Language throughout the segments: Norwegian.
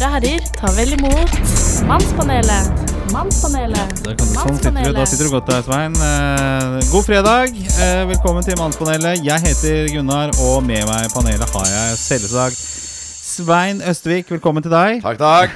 damer og herrer, ta vel imot Mannspanelet. Mannspanelet. Mannspanelet. sånn sitter du. Da sitter du godt der, Svein. Eh, god fredag. Eh, velkommen til Mannspanelet. Jeg heter Gunnar, og med meg i panelet har jeg selvsagt Svein Østvik. Velkommen til deg. Takk, takk.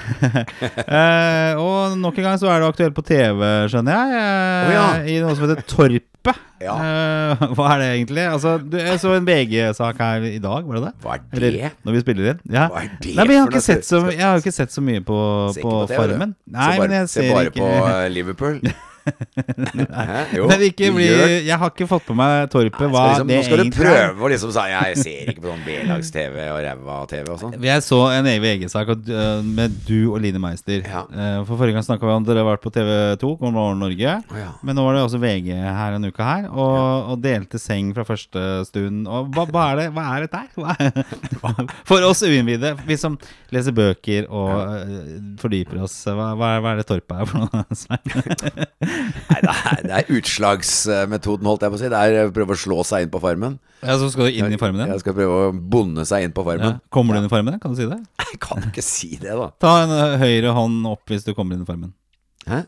Eh, og nok en gang så er du aktuell på TV, skjønner jeg. Eh, Å ja. I noe som heter Torpet. Ja. Uh, hva er det egentlig? Altså, du, jeg så en VG-sak her i dag, var det det? Hva er Eller det? når vi spiller inn. Ja. Hva er det Nei, men jeg har, ikke sett så, jeg har ikke sett så mye på, på, på TV. Farmen. Nei, bare, men jeg ser, ser bare ikke på eh, Liverpool. Hæ? Jo, Men ikke bli, jeg har ikke fått på meg Torpet, hva liksom, det nå skal du er. prøve å liksom si Jeg ser ikke på sånn B-lags-TV og ræva TV og sånn. Jeg så en VG-sak uh, med du og Line Meister. Ja. Eh, for Forrige gang snakka vi om dere har vært på TV2, God morgen Norge. Oh, ja. Men nå var det også VG her en uke her, og, og delte seng fra første stund. Og hva, hva er det Hva er dette her? Hva er, for oss uinnvidde, vi som leser bøker og eh, fordyper oss, hva, er, hva er det Torpet er for noe? Nei, det er, det er utslagsmetoden, holdt jeg på å si. Det er å prøve å slå seg inn på farmen. ja, så skal du inn i farmen din? Jeg skal prøve å bonde seg inn på Ja. farmen. Kommer du inn i farmen? Kan du si det? Jeg kan ikke si det, da. Ta en eh, høyre hånd opp hvis du kommer inn i farmen. Hæ?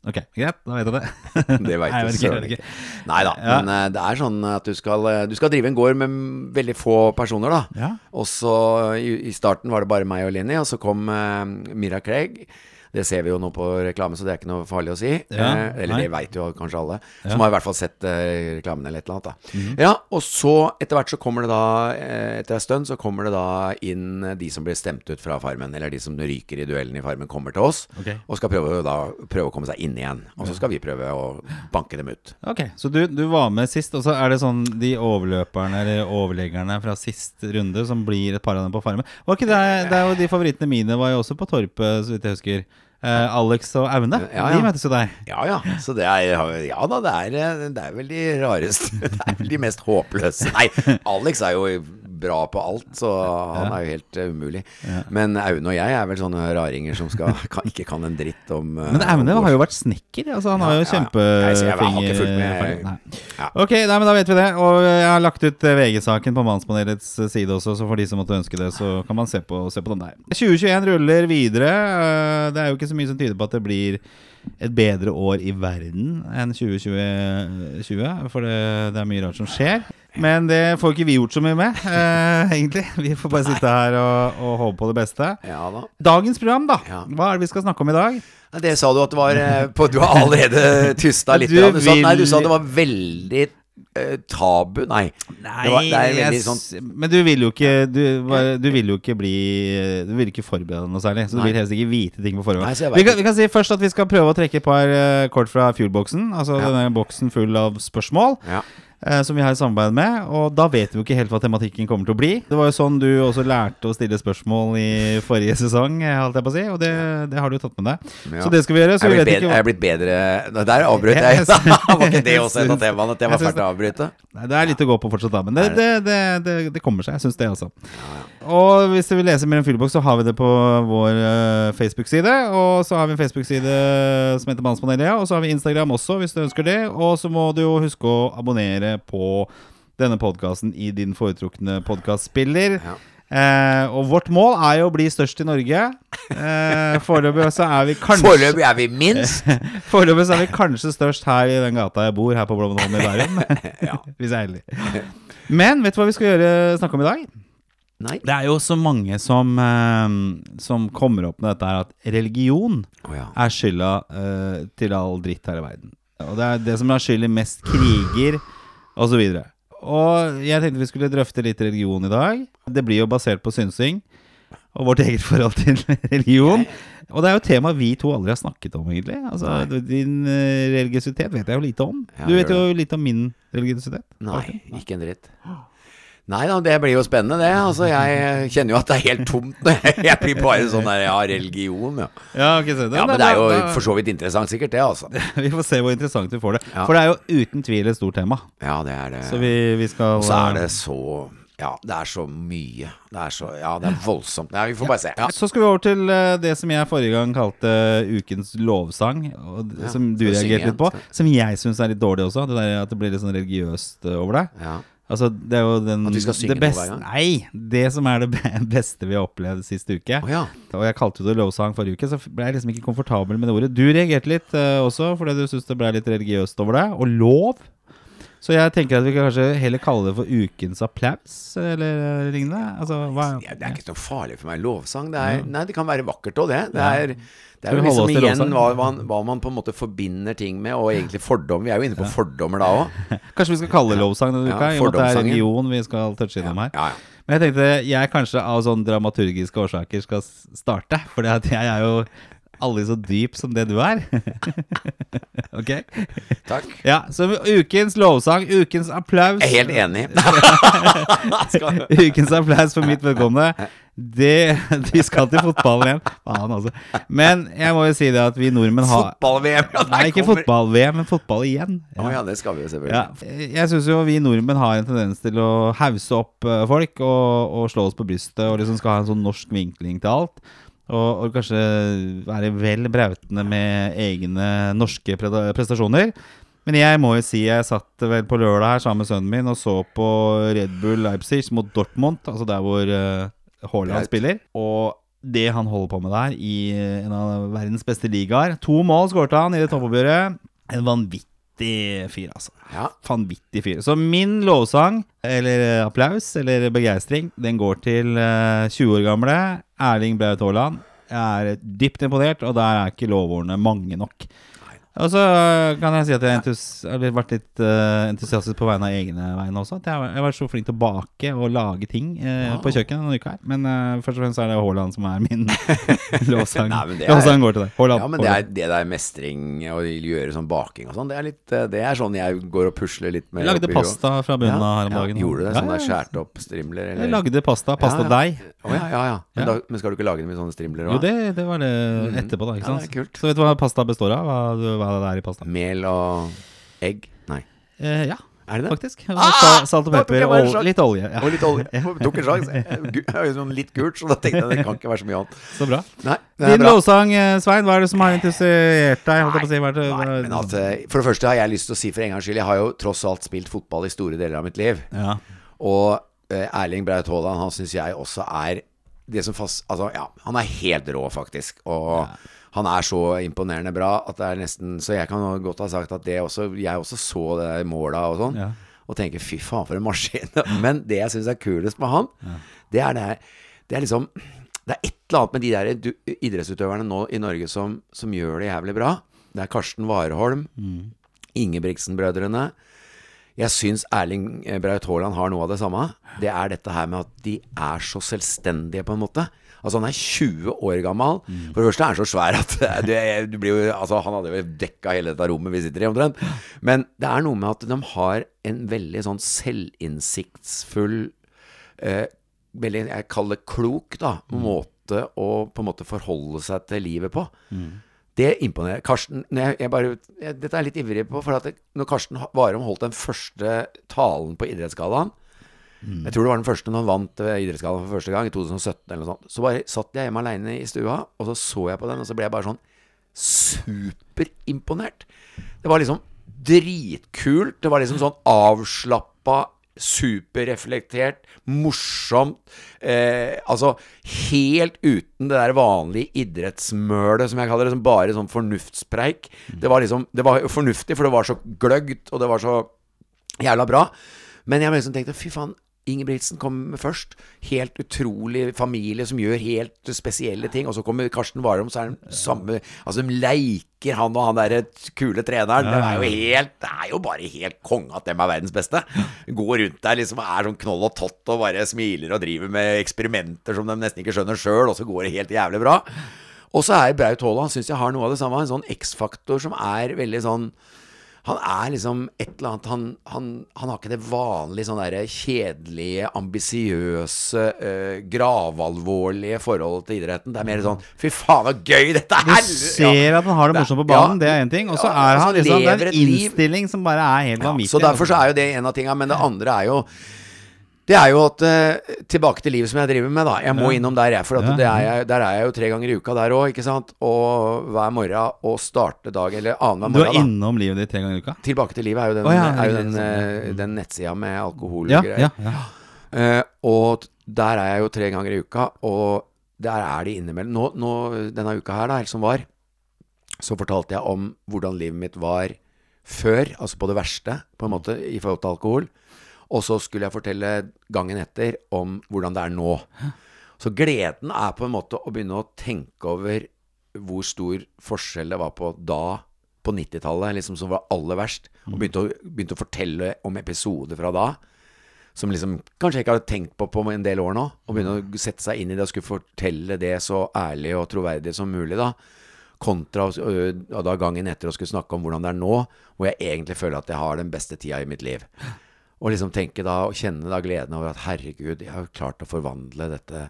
Ok, greit, da vet jeg det. Det veit du vet ikke, søren ikke. Nei da, Ja. men eh, det er sånn at du skal, eh, du skal drive en gård med veldig få personer, da. Ja. Og så i, i starten var det bare meg og Linni, og så kom uh, Mira Craig. Det ser vi jo nå på reklame, så det er ikke noe farlig å si. Ja, eh, eller nei. det veit jo kanskje alle. Ja. Som har i hvert fall sett eh, reklamen eller et eller annet. Mhm. Ja, og så etter hvert så kommer det da, eh, etter en stund, så kommer det da inn de som blir stemt ut fra Farmen, eller de som ryker i duellen i Farmen, kommer til oss. okay. Og skal prøve, da, prøve å komme seg inn igjen. Og så skal vi prøve å banke dem ut. Ok, Så du, du var med sist, og så er det sånn de overløperne eller overleggerne fra sist runde som blir et par av dem på Farmen. Var ikke det, det er jo De favorittene mine var jo også på Torpet, så vidt jeg husker. Eh, Alex og Aune. Ja, De møtes jo der. Ja ja, så det er Ja da, det er, det er vel de rareste Det er vel de mest håpløse Nei, Alex er jo bra på alt, så han er jo helt eh, umulig. Men Aune og jeg er vel sånne raringer som skal, kan, ikke kan en dritt om eh, Men Aune har jo vært snekker. Altså Han har jo kjempefinger Nei. Ok, nei, men da vet vi det. Og jeg har lagt ut eh, VG-saken på Mannspanelets eh, side også, så for de som måtte ønske det, så kan man se på, se på den der. 2021 ruller videre. Eh, Det er jo ikke så mye som tyder på at det blir et bedre år i verden enn 2020, for det, det er mye rart som skjer. Men det får ikke vi gjort så mye med, eh, egentlig. Vi får bare sitte her og, og håpe på det beste. Ja da. Dagens program, da. Ja. Hva er det vi skal snakke om i dag? Det sa du at det var eh, på, Du har allerede tysta litt. Du. Du, sa, nei, du sa det var veldig eh, tabu Nei. det, var, det veldig sånn Men du vil jo ikke Du, du vil jo ikke bli Du vil ikke forberede deg noe særlig. Så du Nei. vil helst ikke vite ting på forhånd. Nei, vi, kan, vi kan si først at vi skal prøve å trekke et par eh, kort fra Fuelboksen. Altså Ja. denne boksen full av spørsmål. Ja. Eh, som vi har i samarbeid med. Og da vet vi jo ikke helt hva tematikken kommer til å bli. Det var jo sånn du også lærte å stille spørsmål i forrige sesong, eh, holdt jeg på å si. Og det, det har du tatt med deg. Ja. Så det skal vi gjøre. Så jeg vet bedre, ikke er jeg blitt bedre Nei, Der avbrøt jeg. Var ikke det også et av temaene at jeg var til å avbryte? Nei, Det er litt å gå på fortsatt, da. Men det, det, det, det, kommer seg. Jeg syns det, altså. Og hvis du vil lese mer om Fugleboks, så har vi det på vår uh, Facebook-side. Og så har vi en Facebook-side som heter Mannspanelet. Og så har vi Instagram også, hvis du ønsker det. Og så må du jo huske å abonnere på denne podkasten i din foretrukne podkastspiller. Ja. Eh, og vårt mål er jo å bli størst i Norge. Eh, Foreløpig så er vi kanskje Foreløpig er vi minst. Foreløpig så er vi kanskje størst her i den gata jeg bor, her på Blommenholm i Bærum. Ja. Hvis jeg er heldig. Men vet du hva vi skal gjøre, snakke om i dag? Nei. Det er jo så mange som, eh, som kommer opp med dette her at religion oh, ja. er skylda eh, til all dritt her i verden. Og det er det som er skyld i mest kriger, osv. Og jeg tenkte vi skulle drøfte litt religion i dag. Det blir jo basert på synsing og vårt eget forhold til religion. Og det er jo et tema vi to aldri har snakket om, egentlig. Altså, Din eh, religiøsitet vet jeg jo lite om. Du vet jo litt om min religiøsitet. Nei, ikke en dritt. Nei da, det blir jo spennende, det. Altså, jeg kjenner jo at det er helt tomt. Jeg, blir bare sånn der Ja, religion, ja. Ja, okay, så Ja, men det er jo for så vidt interessant, sikkert, det, altså. Vi får se hvor interessant vi får det. Ja. For det er jo uten tvil et stort tema. Ja, det er det. Så vi, vi skal så er det så Ja, det er så mye. Det er så Ja, det er voldsomt. Ja, vi får bare se. Ja. Så skal vi over til eh, det som jeg forrige gang kalte ukens lovsang. Og, d- Ja, som du reagerte litt på. Som jeg syns er litt dårlig også. Det der At det blir litt sånn religiøst eh, over deg. Ja. Altså, det er jo den At vi skal synge det noe hver gang? Nei, det som er det beste vi har opplevd sist uke. Oh, ja. Og jeg kalte det lovsang forrige uke, så ble jeg liksom ikke komfortabel med det ordet. Du reagerte litt uh, også, fordi du syntes det ble litt religiøst over det. Og lov. Så jeg tenker at vi kan kanskje heller kalle det for ukens applaus, eller eh, lignende. Altså, hva Ja, det er ikke noe farlig for meg. Lovsang, det er Nei, det kan være vakkert òg, det. Det er, det er jo liksom igjen hva, hva, man på en måte forbinder ting med, og egentlig fordom. Vi er jo inne på fordommer da òg. Kanskje vi skal kalle det lovsang denne uka, i og med at det er religion vi skal touche innom her. Ja, ja. Men jeg tenkte jeg kanskje av sånn dramaturgiske årsaker skal starte. For jeg er jo aldri så dyp som det du er. ok? Takk. Ja, så ukens lovsang, ukens applaus. Jeg er helt enig. Ukens applaus for mitt vedkommende. Det, de skal til fotballen igjen. Faen, altså. Men jeg må jo si det at vi nordmenn har Fotball-VM! ja, Nei, ikke fotball-VM, men fotball igjen. Å ja, det skal vi jo selvfølgelig. Ja, jeg syns jo vi nordmenn har en tendens til å hause opp eh, folk og, og slå oss på brystet og liksom skal ha en sånn norsk vinkling til alt. Og, og kanskje være vel brautende med egne norske prestasjoner. Men jeg må jo si jeg satt vel på lørdag her sammen med sønnen min og så på Red Bull Leipzig mot Dortmund, altså der hvor uh, Haaland spiller. Og det han holder på med der i eh, en av verdens beste ligaer To mål skårte han i det toppoppgjøret. En vanvittig fyr, altså Ja. vanvittig fyr. Så min lovsang, eller eh, applaus, eller begeistring, den går til eh, 20 år gamle Erling Braut Haaland. Jeg er dypt imponert, og der er ikke lovordene mange nok. Og så kan jeg si at jeg har vært litt uh, entusiastisk på vegne av egne vegne også. At jeg har vært så flink til å bake og lage ting eh, på kjøkkenet denne uka her. Men uh, først og fremst er det Haaland som er min lovsang. Lovsangen går til deg. Haaland. Ja, men det, er, det der mestring og gjøre sånn baking og sånn, det Det er sånn jeg går og pusler litt med. Lagde pasta fra bunnen av her om ja. Gjorde det? Ja, Sånn der ja. skjærte opp strimler? Eller? Jeg lagde pasta. Pasta Ja, ja. ja, ja, ja. Men, Da, men skal du ikke lage det med sånne strimler Jo, det, det var det etterpå, da. ikke Ja, sant? det er kult. Så vet du hva pasta består av? Hva, hva det er i pasta? Mel og egg? Nei. Eh, ja, Er det det? faktisk. Ah! Salt og pepper og litt olje. Ja. Og litt olje. Jeg Tok en sjanse. Sånn litt gult, så da tenkte jeg det kan ikke være så mye annet. Så bra. Nei, er Din bra. lovsang, eh, Svein, hva er det som har interessert deg? Å si, det, Nei, men at, eh, for det første har jeg lyst til å si for en gangs skyld Jeg har jo tross alt spilt fotball i store deler av mitt liv. ja. Og eh, Erling Braut Haaland, han syns jeg også er det som fast Altså, ja, han er helt rå, faktisk. Og han er så imponerende bra at det er nesten Så jeg kan godt ha sagt at det også Jeg også så det der måla og sånn. Ja. Og tenker fy faen, for en maskin. Men det jeg syns er kulest med han, det er det her Det er liksom Det er et eller annet med de der du, idrettsutøverne nå i Norge som, som gjør det jævlig bra. Det er Karsten Warholm, Ingebrigtsen-brødrene. Jeg syns Erling Braut Haaland har noe av det samme. Det er dette her med at de er så selvstendige, på en måte. Altså Han er 20 år gammel. For det første er han så svær at du, du blir jo Altså Han hadde jo dekka hele dette rommet vi sitter i, omtrent. Men det er noe med at de har en veldig sånn selvinnsiktsfull eh, Veldig, jeg kaller det klok, da. Måte å på en måte forholde seg til livet på. Det imponerer. Karsten jeg, jeg bare, jeg, Dette er jeg litt ivrig på. For at det, når Karsten Warholm holdt den første talen på Idrettsgallaen Jeg tror det var den første når han vant eh, Idrettsgallaen for første gang, i 2017 eller noe sånt. Så bare satt jeg hjemme aleine i stua, og så så jeg på den, og så ble jeg bare sånn superimponert. Det var liksom dritkult. Det var liksom sånn avslappa superreflektert, morsomt. Eh, altså helt uten det der vanlige idrettsmølet, som jeg kaller det, som bare sånn fornuftspreik. Det var liksom Det var fornuftig, for det var så gløggt, og det var så jævla bra. Men jeg liksom tenkte fy faen, Ingebrigtsen kom først. Helt utrolig familie som gjør helt spesielle ting. Og så kommer Karsten Warholm, så er de samme Altså, de leiker han og han derre kule treneren. Det er jo helt Det er jo bare helt konge at dem er verdens beste. Går rundt der liksom er sånn knoll og tott og bare smiler og driver med eksperimenter som de nesten ikke skjønner sjøl, og så går det helt jævlig bra. Og så er Braut Haaland, syns jeg har noe av det samme. En sånn X-faktor som er veldig sånn han er liksom et eller annet Han, han, han har ikke det vanlige sånn derre kjedelige, ambisiøse, uh, gravalvorlige forholdet til idretten. Det er mer sånn Fy faen, så gøy dette Du er! ser at han har det morsomt på banen, det er én ting. Og så Ja, er altså, han liksom Det er en innstilling liv. som bare er helt Ja, vanvittig. så derfor så er jo det en av tinga. Men det andre er jo Det er jo at eh, Tilbake til livet som jeg driver med, da. Jeg må Ja. innom der, jeg. For at Ja. det er jeg, der er jeg jo tre ganger i uka der òg, ikke sant. Og hver morgen og starte dag, eller annenhver Du er morgen, da. innom livet ditt tre ganger i uka? Tilbake til livet er jo den, oh, ja, er jo den, eh, den nettsida med alkohol og greier. ja, ja. Eh, og der er jeg jo tre ganger i uka, og der er de innimellom. Nå, nå denne uka her, da, som var, så fortalte jeg om hvordan livet mitt var før, altså på det verste, på en måte, i forhold til alkohol. Og så skulle jeg fortelle gangen etter om hvordan det er nå. Så gleden er på en måte å begynne å tenke over hvor stor forskjell det var på da, på 90-tallet, liksom som var aller verst, og begynte å, begynte å fortelle om episoder fra da som liksom kanskje jeg ikke hadde tenkt på på en del år nå. Og begynne å sette seg inn i det og skulle fortelle det så ærlig og troverdig som mulig, da. Kontra da gangen etter å skulle snakke om hvordan det er nå, hvor jeg egentlig føler at jeg har den beste tida i mitt liv. Og liksom tenke da, og kjenne da gleden over at herregud, jeg har klart å forvandle dette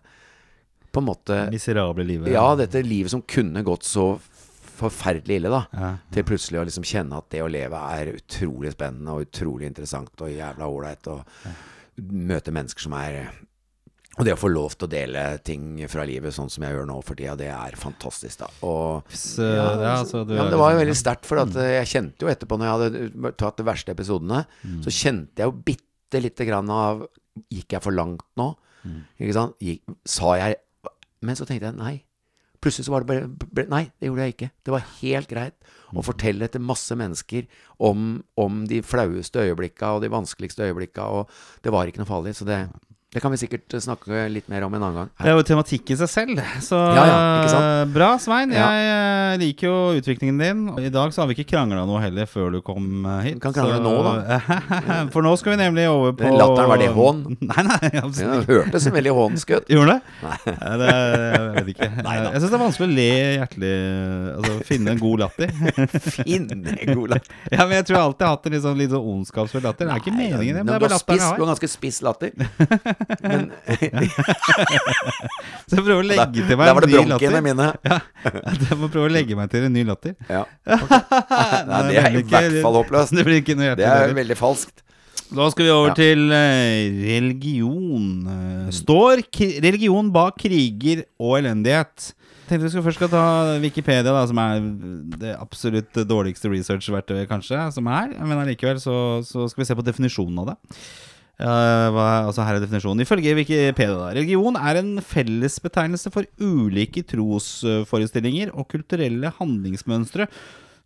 på en måte Miserable livet. Ja, dette livet som kunne gått så forferdelig ille, da. Ja. Til plutselig å liksom kjenne at det å leve er utrolig spennende og utrolig interessant og jævla ålreit. Og møte mennesker som er Og det å få lov til å dele ting fra livet sånn som jeg gjør nå for tida, det er fantastisk, da. Og Så, ja, altså, du ja, men det var jo veldig sterkt, for at eh, jeg kjente jo etterpå, når jeg hadde tatt de verste episodene, Mm. så kjente jeg jo bitte lite grann av Gikk jeg for langt nå? Mm. Ikke sant? Gikk, sa jeg Men så tenkte jeg nei. Plutselig så var det bare ble, Nei, det gjorde jeg ikke. Det var helt greit Mm. å fortelle til masse mennesker om, om de flaueste øyeblikka og de vanskeligste øyeblikka, og det var ikke noe farlig. Så det, det kan vi sikkert snakke litt mer om en annen gang. Det er jo tematikk i seg selv. Så Ja, ja, bra, Svein. Ja. Jeg eh, liker jo utviklingen din. I dag så har vi ikke krangla noe heller før du kom eh, hit. Vi kan krangle nå, da. For nå skal vi nemlig over på Den latteren, var det hån? Nei, nei, absolutt hørtes veldig hånsk ut. Gjorde det? Nei. Det, jeg vet ikke. Nei jeg syns det er vanskelig å le hjertelig Altså finne en god latter. Finne en god latter. ja, men jeg tror jeg alltid har hatt en litt sånn, litt sånn ondskapsfull latter. Det er ikke meningen, det, men du det er bare latteren jeg har. Du har ganske spiss latter. Men Så jeg prøver å legge til meg Der var en det ny bronkiene latter. mine. Ja, jeg må prøve å legge meg til en ny latter. Ja. Nei, det er i hvert fall håpløst. Det blir ikke noe Det er veldig falskt. Da skal vi over Ja. til eh, religion. Eh, står religion bak kriger og elendighet? Jeg tenkte vi skal først skal ta Wikipedia, da, som er det absolutt dårligste researchverktøyet kanskje som er. Men allikevel så, så skal vi se på definisjonen av det. Hva, altså her er definisjonen Ifølge Wikipedia da Religion er en fellesbetegnelse for ulike trosforestillinger og kulturelle handlingsmønstre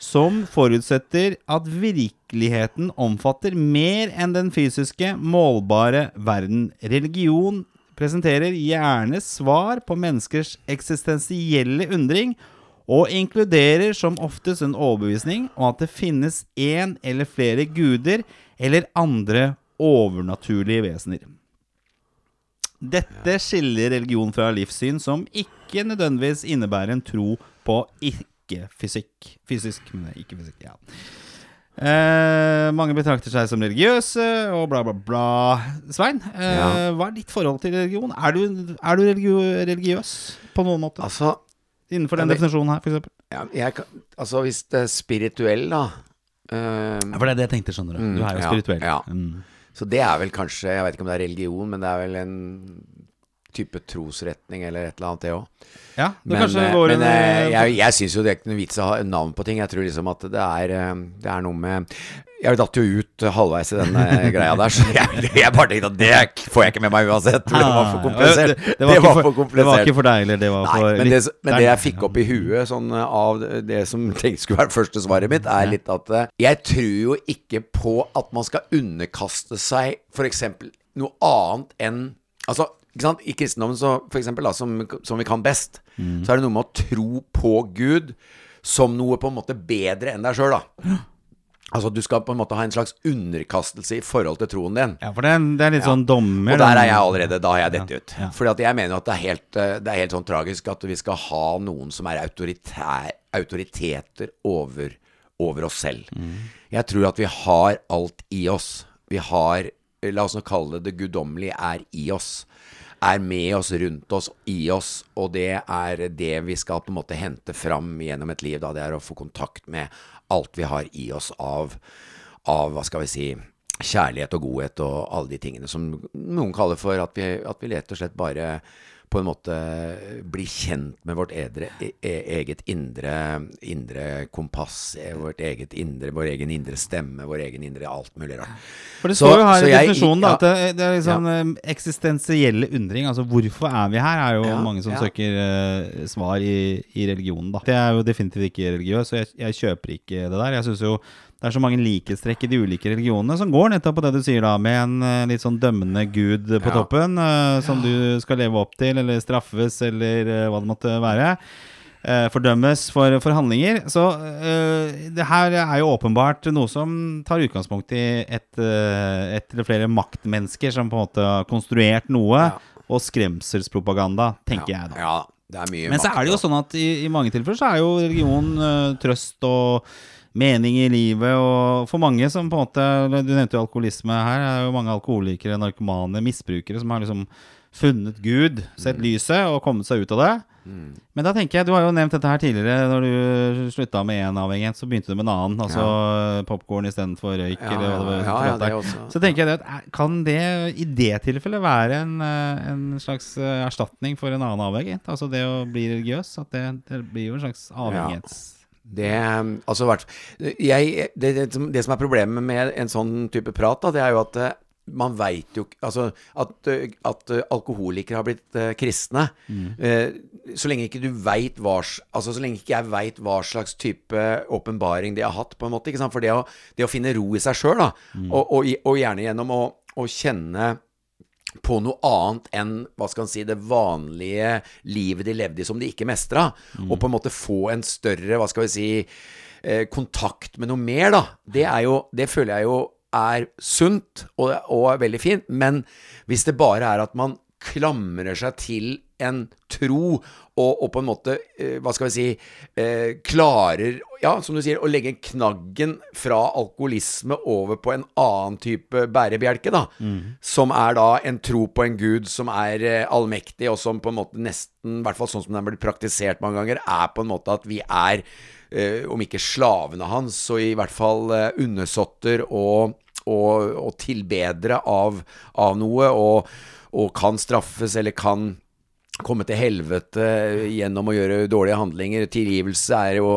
som forutsetter at virkeligheten omfatter mer enn den fysiske, målbare verden. Religion presenterer gjerne svar på menneskers eksistensielle undring, og inkluderer som oftest en overbevisning om at det finnes én eller flere guder eller andre overnaturlige vesener. Dette skiller religion fra livssyn som ikke nødvendigvis innebærer en tro på ikke-fysikk. Fysisk, men ikke fysikk. Ja. Eh, mange betrakter seg som religiøse og bla, bla, bla. Svein, eh, Ja. hva er ditt forhold til religion? Er du, er du religio religiøs på noen måte? Altså, Innenfor den det- definisjonen her, f.eks.? ja, jeg, altså hvis det er spirituell, da eh, For det er det jeg tenkte, skjønner du. Mm, Du er jo ja, spirituell. ja. Mm. Så det er vel kanskje Jeg vet ikke om det er religion, men det er vel en type trosretning eller et eller annet, det òg. Ja, det Men, eh, går men en, eh, jeg, jeg syns jo det er ikke noe vits å ha navn på ting. Jeg tror liksom at det er, eh, det er noe med Jeg datt jo ut halvveis i denne greia der, så jeg, jeg bare tenkte at det får jeg ikke med meg uansett. Det var for Ah, komplisert. Det, Det, det, var, var, ikke for for, komplisert. det var ikke for deg, eller det var Nei, for men det, men det jeg fikk opp i huet sånn, av det- det som tenkte skulle være første svaret mitt, er litt at jeg tror jo ikke på at man skal underkaste seg f.eks. noe annet enn Altså? I kristendommen, så, for eksempel, da, som, som vi kan best, så er det noe med å tro på Gud som noe på en måte bedre enn deg sjøl, da. Altså, du skal på en måte ha en slags underkastelse i forhold til troen din. Ja, for det er, det er litt sånn dommer. Og der er jeg allerede. Da har jeg dette ut. ja. Fordi at jeg mener at det er, helt, eh, det er helt sånn tragisk at vi skal ha noen som er autoriteter over, over oss selv. Jeg tror at vi har alt i oss. Vi har La oss nå kalle det det guddommelige er i oss. Er med oss, rundt oss, i oss. Og det er det vi skal på en måte hente fram gjennom et liv. Da. Det er å få kontakt med alt vi har i oss av, av hva skal vi si kjærlighet og godhet og alle de tingene som noen kaller for at vi, at vi rett og slett bare på en måte bli kjent med vårt edre, e, e, eget indre, indre kompass, e, vårt eget indre, vår egen indre stemme, vår egen indre alt mulig rart. For det står jo her i definisjonen da, at det, det er liksom ja. eksistensielle undring. Altså hvorfor er vi her, er jo Ja, mange som ja. søker uh, svar i, i religionen. da Det er jo definitivt ikke religiøs, så jeg, jeg kjøper ikke det der. Jeg synes jo det er så mange likhetstrekk i de ulike religionene som går nettopp på det du sier, da, med en eh, litt sånn dømmende gud på Ja. toppen uh, som du skal leve opp til, eller straffes, eller uh, hva det måtte være. Uh, fordømmes for, for handlinger. Så det her er jo åpenbart noe som tar utgangspunkt i et, et eller flere maktmennesker som på en måte har konstruert noe, Ja. og skremselspropaganda, tenker ja, jeg da. Ja, det er mye Men så er det jo sånn at i, i mange tilfeller så er jo religion trøst og mening i livet, og for mange som på en måte Du nevnte jo alkoholisme her. Det er jo mange alkoholikere, narkomane, misbrukere som har liksom funnet Gud, sett lyset og kommet seg ut av det. Mm. Men da tenker jeg, du har jo nevnt dette her tidligere. Når du slutta med én avhengighet, så begynte du med en annen. Altså ja. popkorn istedenfor røyk, Ja, eller hva det var. ja, det også. Så tenker jeg det kan det i det tilfellet være en, eh, en slags eh, erstatning for en annen avhengighet? Altså det å bli religiøs? At det, det blir jo en slags avhengighets... Det, altså, jeg, det, det, som- det som er problemet med en sånn type prat, da, det er jo at eh, man veit jo Altså at, eh, at eh, alkoholikere har blitt uh, kristne. Eh, så lenge ikke du veit hva Altså så lenge ikke jeg veit hva slags type åpenbaring de har hatt, på en måte. Ikke sant? For det å, det å finne ro i seg sjøl, da, og, og, og gjerne gjennom å, å kjenne på noe annet enn hva skal si, det vanlige livet de levde i som de ikke mestra. Og på en måte få en større, hva skal vi si, eh, kontakt med noe mer, da. Det, er jo, det føler jeg jo er sunt og, og er veldig fint. Men hvis det bare er at man klamrer seg til en tro og, og på en måte, eh, hva skal vi si, eh, klarer, ja, som du sier, å legge knaggen fra alkoholisme over på en annen type bærebjelke, da. Som er da en tro på en gud som er eh, allmektig, og som på en måte nesten, i hvert fall sånn som den blir praktisert mange ganger, er på en måte at vi er, eh, om ikke slavene hans, så i hvert fall eh, undersåtter og og, og tilbedere av, av noe, og, og kan straffes eller kan komme til helvete gjennom å gjøre dårlige handlinger. Tilgivelse er jo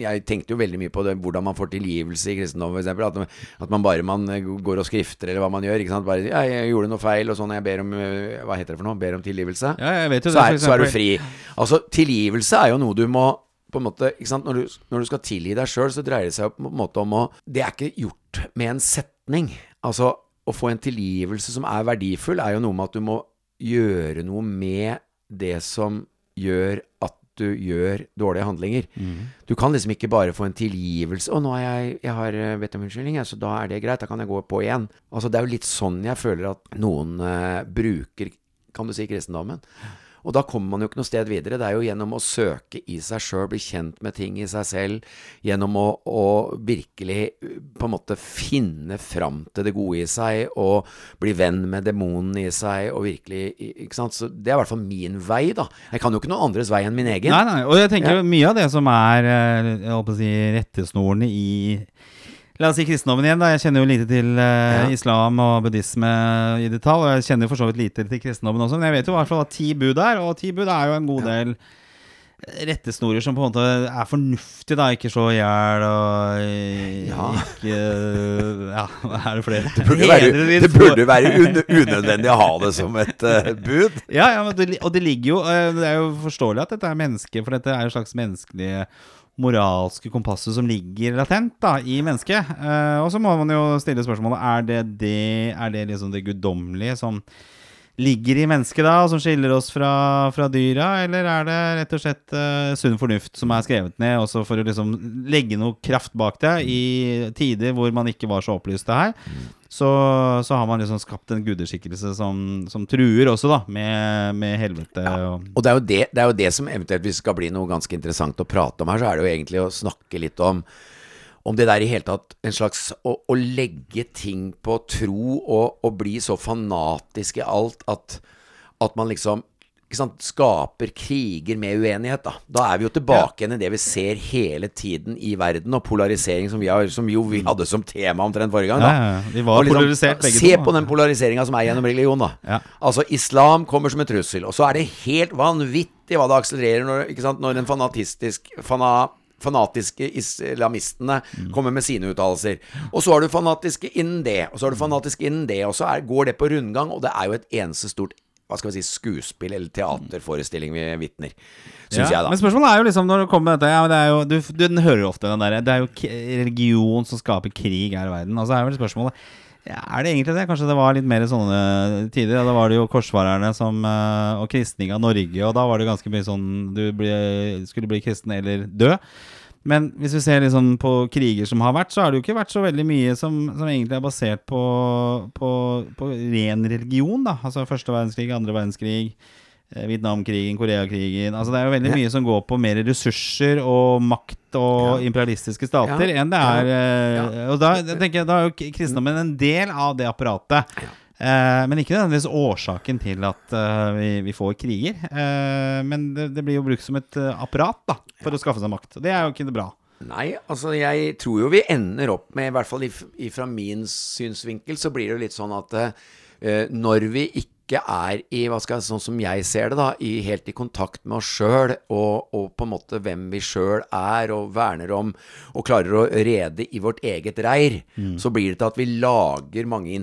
Jeg tenkte jo veldig mye på det, hvordan man får tilgivelse i kristendommen, f.eks. At, at man bare man går og skrifter, eller hva man gjør. Ikke sant? Bare ja, 'Jeg gjorde noe feil', og sånn. Jeg ber om Hva heter det for noe? Ber om tilgivelse. Ja, jeg vet jo så, er, så er du fri. Altså, tilgivelse er jo noe du må på en måte, ikke sant? Når, du, når du skal tilgi deg sjøl, så dreier det seg på en måte om å Det er ikke gjort med en setning. Altså, å få en tilgivelse som er verdifull, er jo noe med at du må gjøre noe med det som gjør at du gjør dårlige handlinger. Du kan liksom ikke bare få en tilgivelse 'Å, nå har jeg, jeg har eh, bedt om unnskyldning, så da er det greit. Da kan jeg gå på igjen.' Altså, det er jo litt sånn jeg føler at noen uh, bruker, kan du si, kristendommen. Og da kommer man jo ikke noe sted videre. Det er jo gjennom å søke i seg sjøl, bli kjent med ting i seg selv, gjennom å, å virkelig uh, på en måte finne fram til det gode i seg, og bli venn med demonen i seg, og virkelig Ikke sant. Så det er i hvert fall min vei, da. Jeg kan jo ikke noen andres vei enn min egen. Nei, nei, og jeg tenker Ja. mye av det som er eh, jeg å si, rettesnorene i La oss si kristendommen igjen. da Jeg kjenner jo lite til uh, Ja. islam og buddhisme i detalj. Og jeg kjenner jo for så vidt lite til kristendommen også, men jeg vet jo i hvert fall at ti bud er. Og ti bud er jo en god del rettesnorer som på en måte er fornuftige, da. Ikke slå i hjel og eh, Ja. ikke Ja, er det flere? Det burde være, det burde være un unødvendig å ha det som et uh, bud. Ja, ja men det, og det ligger jo eh, Det er jo forståelig at dette er menneske, for dette er jo slags menneskelige moralske kompasset som ligger latent da, i mennesket. Uh, og så må man jo stille spørsmålet er det det, er det liksom det guddommelige som ligger i mennesket da, og som skiller oss fra, fra dyra, eller er det rett og slett uh, sunn fornuft som er skrevet ned, også for å liksom legge noe kraft bak det i tider hvor man ikke var så opplyst det her? Så, så har man liksom skapt en gudeskikkelse som, som truer også, da, med, med helvete. Og, Og det er, det, det er jo det som eventuelt hvis det skal bli noe ganske interessant å prate om her, så er det jo egentlig å snakke litt om om det der i hele tatt en slags Å, å legge ting på tro og, og bli så fanatisk i alt at, at man liksom sant, skaper kriger med uenighet, da. Da er vi jo tilbake igjen i det vi ser hele tiden i verden, og polarisering som vi, har, som jo vi hadde som tema omtrent forrige gang. Da. Ja, ja, de var liksom, polarisert begge Se to, på den polariseringa som er gjennom religion, da. Ja. Altså, islam kommer som en trussel, og så er det helt vanvittig hva det akselererer når, sant, når den fanatistisk fana, fanatiske islamistene Mm. kommer med sine uttalelser. Og så har du fanatiske innen det, og så har du fanatiske innen det, og så er, går det på rundgang, og det er jo et eneste stort hva skal vi si, skuespill eller teaterforestilling vi vitner, syns jeg, da. Men spørsmålet er jo liksom når det kommer med dette ja, det er jo, du, du den hører jo ofte den der Det er jo religion som skaper krig her i verden. Altså er vel spørsmålet ja, Er det egentlig det? Kanskje det var litt mer sånne tider? Ja, da var det jo korsfarerne som, eh, og kristning av Norge, og da var det ganske mye sånn Du ble, skulle bli kristen eller dø. Men hvis vi ser liksom på kriger som har vært, så har det jo ikke vært så veldig mye som, som egentlig er basert på, på, på ren religion. da Altså første verdenskrig, andre verdenskrig, eh, Vietnamkrigen, Koreakrigen Altså Det er jo veldig Ja. mye som går på mer ressurser og makt og imperialistiske stater Ja. enn det er eh, Og da tenker jeg, da er jo kristendommen en del av det apparatet. Eh, men ikke nødvendigvis årsaken til at eh, vi, vi får kriger. Eh, men det, det blir jo brukt som et apparat da for å skaffe seg makt. Og det er jo ikke bra. Nei, altså jeg tror jo vi ender opp med, i hvert fall if- ifra min synsvinkel, så blir det jo litt sånn at når vi ikke er i, hva skal jeg, sånn som jeg ser det da, i, helt i kontakt med oss sjøl, og, og på en måte hvem vi sjøl er, og verner om, og klarer å rede i vårt eget reir, så blir det til at vi lager mange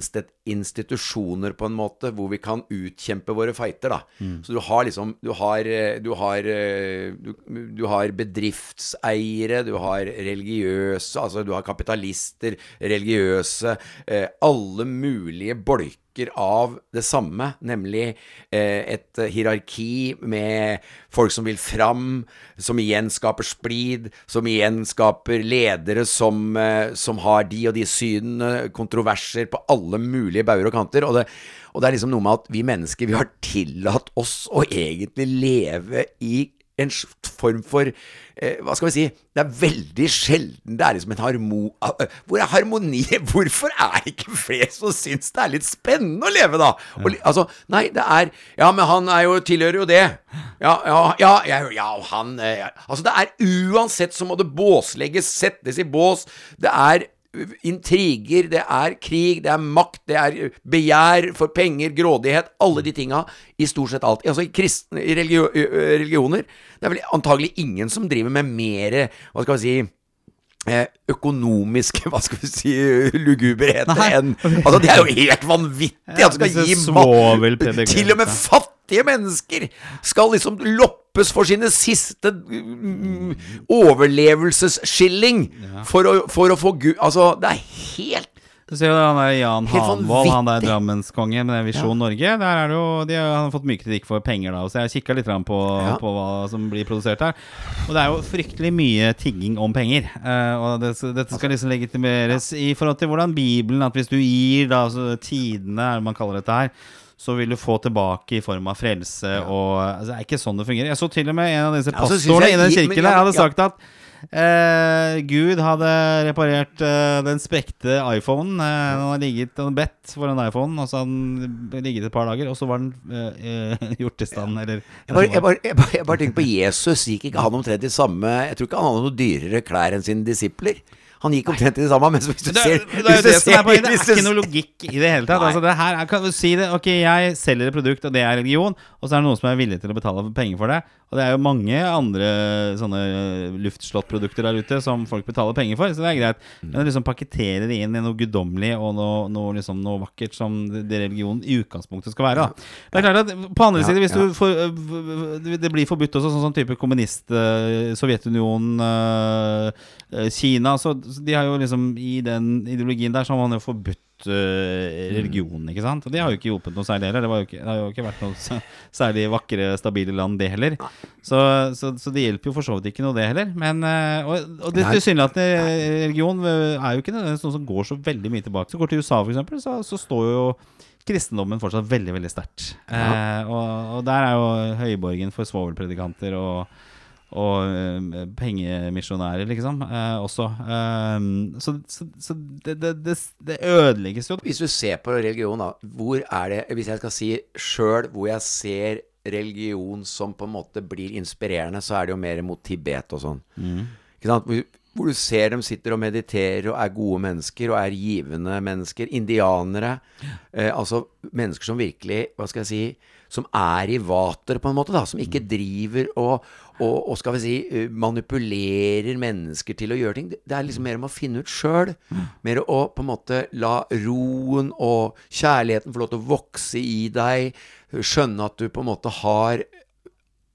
institusjoner på en måte, hvor vi kan utkjempe våre fighter, da. Så du har liksom, du har, du har, du, du har bedriftseiere, du har religiøse, altså du har kapitalister, religiøse, eh, alle mulige bolker av det samme, nemlig eh, et hierarki med folk som vil fram, som igjen skaper splid, som igjen skaper ledere som, eh, som har de og de synene, kontroverser på alle mulige bauger og kanter. Og det, og det er liksom noe med at vi mennesker, vi har tillatt oss å egentlig leve i en form for eh, Hva skal vi si Det er veldig sjelden det er liksom en harmo... eh, Hvor er harmoni? Hvorfor er det ikke flere som syns det er litt spennende å leve, da? Og, altså, nei, det er Ja, men han er jo, tilhører jo det. Ja, ja, ja, ja, ja han eh, ja. Altså, det er uansett så må det båslegges, settes i bås. Det er intriger, det er krig, det er makt, det er begjær for penger, grådighet, alle de tinga i stort sett alt. Altså i kristne i religio, religioner Det er vel antagelig ingen som driver med mer Hva skal vi si eh, Økonomiske, hva skal vi si, luguberheter enn Altså, det er jo helt vanvittig at du skal gi mat. Til og med fattige mennesker skal liksom loppes for sine siste overlevelsesskilling ja. for, å, for å få Gud Altså, det er helt Du ser jo han der Jan Hanvold, han der. Drammenskongen med Visjon Norge. Der er det jo, de har han har fått mye kritikk for penger, da. Så jeg har kikka litt på, Ja. på hva som blir produsert her. Og det er jo fryktelig mye tigging om penger. Uh, og det, dette skal liksom legitimeres i forhold til hvordan Bibelen At hvis du gir da altså, tidene, er det man kaller dette her så vil du få tilbake i form av frelse og altså, Det er ikke sånn det fungerer. Jeg så til og med en av disse Ja, pastorene i den kirken ja, der hadde ja. sagt at Eh, Gud hadde reparert eh, den sprekte iPhonen. Eh, han hadde ligget og bedt for den iPhonen, og så hadde den ligget et par dager, og så var den eh, eh, gjort i stand, eller Jeg bare, jeg, bare, jeg, bare, jeg bare tenker på Jesus. Gikk ikke han omtrent i samme Jeg tror ikke han hadde noe dyrere klær enn sine disipler. Han gikk omtrent i det samme. Men hvis du det, ser er- det hvis det som er. Det er ikke noe logikk i det hele tatt. Altså, det her er, kan du si det Ok, jeg selger et produkt, og det er religion, og så er det noen som er villig til å betale penger for det. Og det er jo mange andre sånne luftslottprodukter luftslåttprodukter der ute som folk betaler penger for, så det er greit. Mm. Men å liksom pakkettere det inn i noe guddommelig og noe, noe, liksom, noe vakkert som det religionen religion i utgangspunktet skal være. Da. Det er klart at På andre Ja, side, hvis ja. du får, øh, det- blir forbudt også, sånn sånn type kommunist, Sovjetunionen, Kina så så De har jo liksom I den ideologien der så har man jo forbudt øh, religionen, ikke sant? Og det har jo ikke hjulpet noe særlig heller. Det, var jo ikke, det har jo ikke vært noe særlig vakre, stabile land, det heller. Så, så, så det hjelper jo for så vidt ikke noe, det heller. Men, øh, og, og det tilsynelatende religion øh, er jo ikke noe noe som går så veldig mye tilbake. Så går til USA, eksempel, så, så står jo kristendommen fortsatt veldig, veldig sterkt. Eh, og, og der er jo høyborgen for svovelpredikanter og, og eh, pengemisjonærer, liksom, eh, også. Eh, så så, så det, det, det, det ødelegges jo. Hvis du ser på religion, da, hvor er det Hvis jeg skal si sjøl hvor jeg ser religion som på en måte blir inspirerende, så er det jo mer mot Tibet og sånn. Ikke sant? Hvor, hvor du ser dem sitter og mediterer og er gode mennesker og er givende mennesker. Indianere. Eh, altså mennesker som virkelig, hva skal jeg si, som er i vater, på en måte, da. Som ikke driver og, og, og skal vi si, manipulerer mennesker til å gjøre ting. Det er liksom mer om å finne ut sjøl. Mer å på en måte la roen og kjærligheten få lov til å vokse i deg. Skjønne at du på en måte har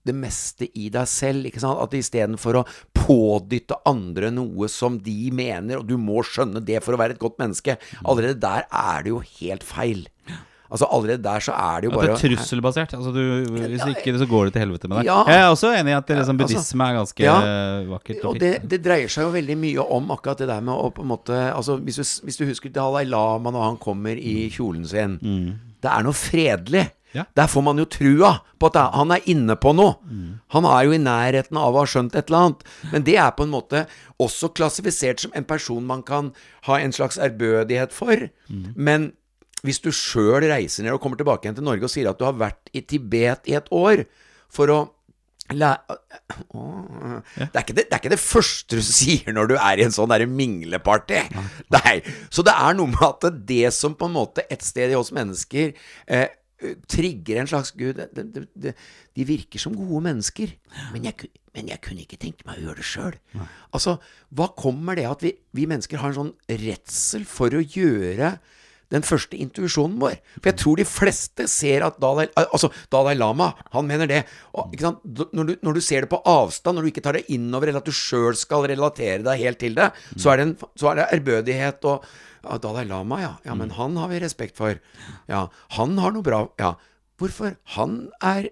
det meste i deg selv. ikke sant? At istedenfor å pådytte andre noe som de mener, og du må skjønne det for å være et godt menneske Allerede der er det jo helt feil. Altså Allerede der så er det jo At det er trusselbasert. Altså, du, hvis ikke, så går det til helvete med deg. Ja. Jeg er også enig i at liksom, Altså, buddhisme er ganske ja. vakkert. Og det, det dreier seg jo veldig mye om akkurat det der med å på en måte altså Hvis du, hvis du husker Dalai Lama når han kommer i kjolen sin Det er noe fredelig. Ja. Der får man jo trua på at han er inne på noe. Han er jo i nærheten av å ha skjønt et eller annet. Men det er på en måte også klassifisert som en person man kan ha en slags ærbødighet for. Men hvis du sjøl reiser ned og kommer tilbake igjen til Norge og sier at du har vært i Tibet i et år for å lære det, er ikke det, det er ikke det første du sier når du er i en sånn mingleparty. Nei. Så det er noe med at det som på en måte et sted i oss mennesker eh, trigger en slags Gud de, de, de, De virker som gode mennesker, men jeg, men jeg kunne ikke tenke meg å gjøre det sjøl. Altså, hva kommer det at vi, vi mennesker har en sånn redsel for å gjøre den første intuisjonen vår. For jeg tror de fleste ser at Dalai, altså Dalai Lama, han mener det. Og? Når, du, når du ser det på avstand, når du ikke tar det innover, eller at du sjøl skal relatere deg helt til det, så, er det en, så er det ærbødighet og ja, Dalai Lama, ja. Ja, men han har vi respekt for. Ja, han har noe bra Ja, hvorfor? Han er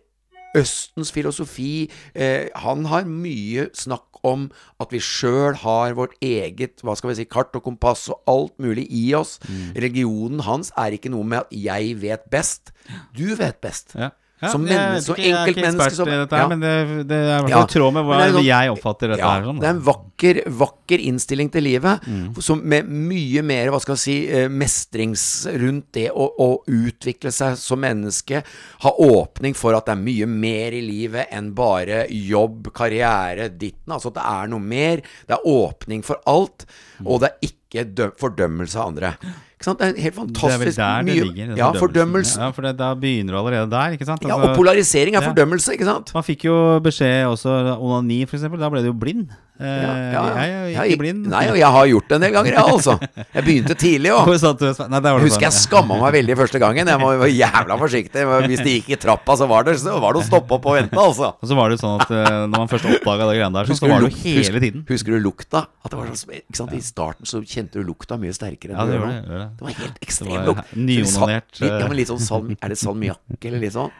Østens filosofi. Eh, han har mye snakk om at vi sjøl har vårt eget hva skal vi si, kart og kompass og alt mulig i oss. Religionen hans er ikke noe med at 'jeg vet best'. Du vet best. Ja. Ja, Som menneske, som enkeltmenneske som- ja. men det, det er i Ja, tråd med hva sånn- jeg oppfatter dette ja, her Sånn. Det er en vakker, vakker innstilling til livet, Mm. som med mye mer hva skal jeg si, eh, mestrings rundt det å, å utvikle seg som menneske. Ha åpning for at det er mye mer i livet enn bare jobb, karriere, ditten. Altså at det er noe mer. Det er åpning for alt, Mm. og det er ikke fordømmelse av andre. Det er helt Det er vel fantastisk. mye, det ligger. Ja, fordømmelse. Ja, for det, da begynner du allerede der, ikke sant? Ja, Altså, og polarisering er ja. fordømmelse, ikke sant? Man fikk jo beskjed også onani, eksempel. Da ble du jo blind. Eh, Ja, ja, Jeg er jo ikke blind. Nei, og jeg har gjort det en del ganger, jeg, altså. Jeg begynte tidlig òg. Var husker jeg skamma meg veldig første gangen. Jeg var var jævla forsiktig. Hvis det gikk i trappa, så var det, så var det å stoppe opp og vente, altså. Og så var det sånn at eh, når man først oppdaga det greiene der, så, så var det jo hele tiden. Husker du lukta? At det var sånn, sant? I starten så kjente du lukta mye sterkere enn Ja, det nå. det. Det. Var helt ekstrem var lukt. nyonanert, Litt, ja, eh. men litt sånn salm, Er det salmiakk eller litt sånn?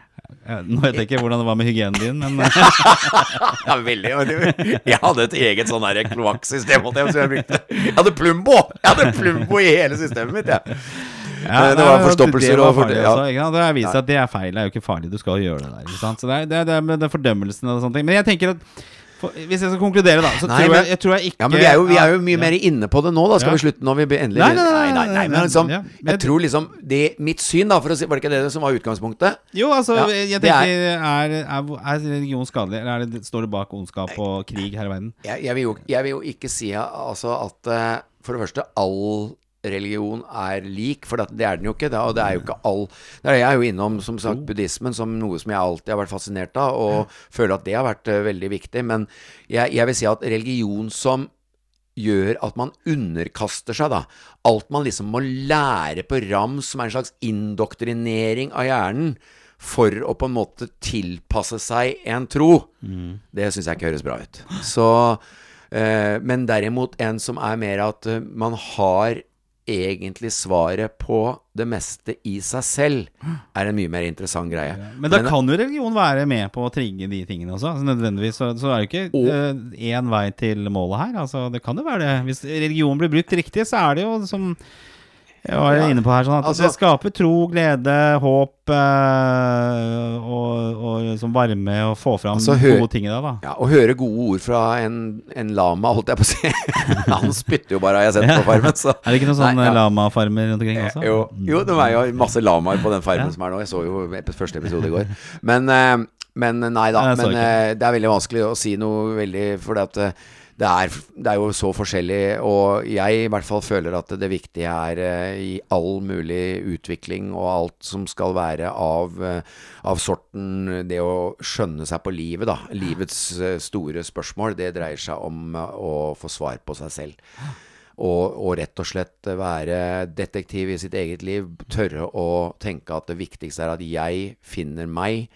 Nå vet jeg ikke hvordan det var med hygienen din, men eh, Ja, veldig. Jeg hadde et eget sånn kloakksystem. jeg Jeg jeg hadde plumbo! Jeg hadde plumbo i hele systemet mitt, jeg. ja, det var forstoppelser det var og for- ja. Det har vist seg at det er feil. Det er jo ikke farlig. Du skal gjøre det der. Så det er, det er, det er med fordømmelsen og sånne ting. Men jeg tenker at Hvis jeg skal konkludere, da, så Nei, tror jeg, jeg tror jeg ikke Ja, men vi er jo, vi er jo mye ja. mer inne på det nå, da. Skal Ja. vi slutte når vi endelig Nei, nei, nei, nei, nei, nei, men liksom. Jeg tror liksom det, Mitt syn, da, for å si Var det ikke det som var utgangspunktet? Jo, altså, jeg tenker er, er, er religion skadelig, eller er det, står det bak ondskap og krig her i verden? Jeg, jeg, vil, jo, jeg vil jo ikke si altså at eh, For det første, all religion er lik, for det, er den jo ikke. Det, og det er jo ikke all er, Jeg er jo innom som sagt buddhismen som noe som jeg alltid har vært fascinert av, og føler at det har vært uh, veldig viktig. Men jeg, jeg vil si at religion som gjør at man underkaster seg, da. Alt man liksom må lære på rams, som er en slags indoktrinering av hjernen, for å på en måte tilpasse seg en tro, det syns jeg ikke høres bra ut. Så eh, Men derimot en som er mer at eh, man har egentlig svaret på det meste i seg selv, er en mye mer interessant greie. Men da men, kan jo religion være med på å trigge de tingene også. Altså, nødvendigvis så, så er det ikke Og- én vei til målet her. Altså, det kan jo være det. Hvis religion blir brukt riktig, så er det jo som jeg var inne på her, sånn at altså- det skaper tro, glede, håp eh, og, og liksom varme og få fram Altså, gode ting i deg, da. Ja, Å høre gode ord fra en, en lama, holdt jeg på å si. Han spytter jo bare, har jeg sett på Farmen. Så. Er det ikke noen sånne ja. lamafarmer rundt omkring også? Jo, jo, det er jo masse lamaer på den farmen Ja. som er nå. Jeg så jo første episode i går. Men, eh, men nei da. Men eh, det er veldig vanskelig å si noe veldig For det, at eh, det, er, det er jo så forskjellig. Og jeg i hvert fall føler at det viktige er eh, i all mulig utvikling og alt som skal være av, eh, av sorten det å skjønne seg på livet, da. Livets eh, store spørsmål. Det dreier seg om å få svar på seg selv. Og, og rett og slett være detektiv i sitt eget liv. Tørre å tenke at det viktigste er at jeg finner meg.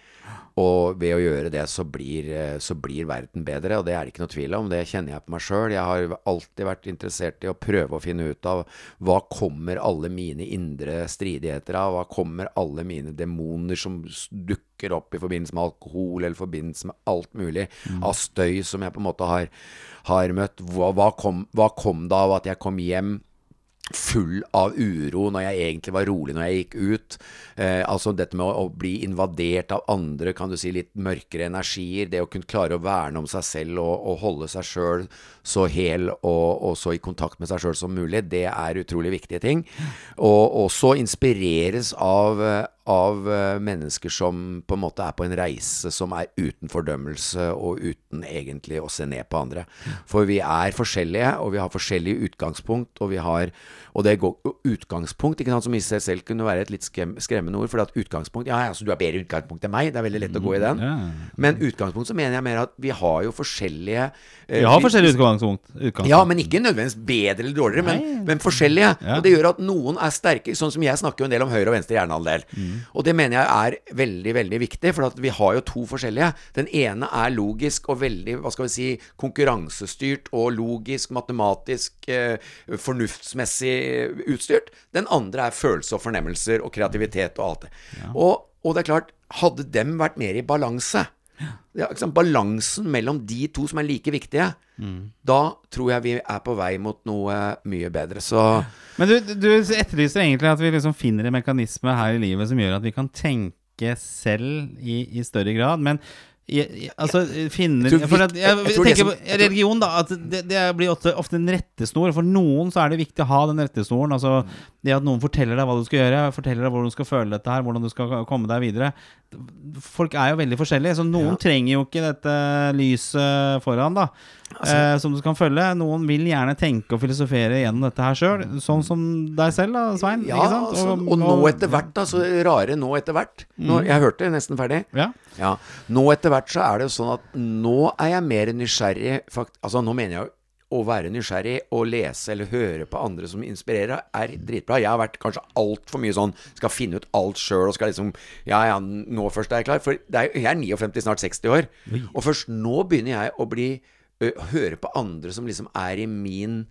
Og ved å gjøre det, så blir, eh, så blir verden bedre. Og det er det ikke noe tvil om. Det kjenner jeg på meg sjøl. Jeg har alltid vært interessert i å prøve å finne ut av hva kommer alle mine indre stridigheter av? Hva kommer alle mine demoner som dukker opp i forbindelse med alkohol, eller forbindelse med alt mulig av støy som jeg på en måte har, har møtt? Hva, hva, kom, hva kom det av at jeg kom hjem? Full av uro når jeg egentlig var rolig når jeg gikk ut. Eh, altså dette med å, å bli invadert av andre, kan du si, litt mørkere energier. Det å kunne klare å verne om seg selv og, og holde seg sjøl så hel og, og så i kontakt med seg sjøl som mulig, det er utrolig viktige ting. Og også inspireres av, av eh, mennesker som på en måte er på en reise som er uten fordømmelse og uten egentlig å se ned på andre. For vi er forskjellige, og vi har forskjellige utgangspunkt, og vi har og det går utgangspunkt, ikke sant, som i seg selv kunne være et litt skremmende ord. For at utgangspunkt Ja, altså, du har bedre utgangspunkt enn meg. Det er veldig lett å gå i den. Men utgangspunkt så mener jeg mer at vi har jo forskjellige eh, Vi har forskjellige utgangspunkt. utgangspunkt. ja, men ikke nødvendigvis bedre eller dårligere, men, men forskjellige. Ja. Og det gjør at noen er sterke. Sånn som jeg snakker jo en del om høyre og venstre hjernehalvdel. Mm. Og det mener jeg er veldig, veldig viktig, for vi har jo to forskjellige. Den ene er logisk og veldig, hva skal vi si, konkurransestyrt og logisk, matematisk, eh, fornuftsmessig utstyrt. Den andre er følelse og fornemmelser og kreativitet og alt det. Og, og det er klart, hadde dem vært mer i balanse ja? Balansen mellom de to som er like viktige, da tror jeg vi er på vei mot noe mye bedre. Så Men du, du etterlyser egentlig at vi liksom finner en mekanisme her i livet som gjør at vi kan tenke selv i, i større grad. Men i, altså finner Jeg for at, jeg, jeg tenker på religion, da. At det, det blir ofte, ofte en rettesnor. For noen så er det viktig å ha den rettesnoren. Altså det at noen forteller deg hva du skal gjøre, forteller deg hvordan du skal føle dette her, hvordan du skal komme deg videre. Folk er jo veldig forskjellige, så noen trenger jo ikke dette lyset foran, da. Eh, som du kan følge. Noen vil gjerne tenke og filosofere gjennom dette her sjøl, sånn som deg selv, da, Svein. ja, sant? altså, og nå etter hvert, da. Så rare nå etter hvert. Nå, jeg hørte nesten ferdig. Ja. Ja. Nå etter hvert så er det jo sånn at nå er jeg mer nysgjerrig fakt Altså nå mener jeg å være nysgjerrig og lese eller høre på andre som inspirerer, er dritbra. Jeg har vært kanskje altfor mye sånn Skal finne ut alt sjøl og skal liksom Ja, ja, nå først er jeg klar. For det er, jeg er 59, snart 60 år. Og først nå begynner jeg å bli Høre på andre som liksom er i min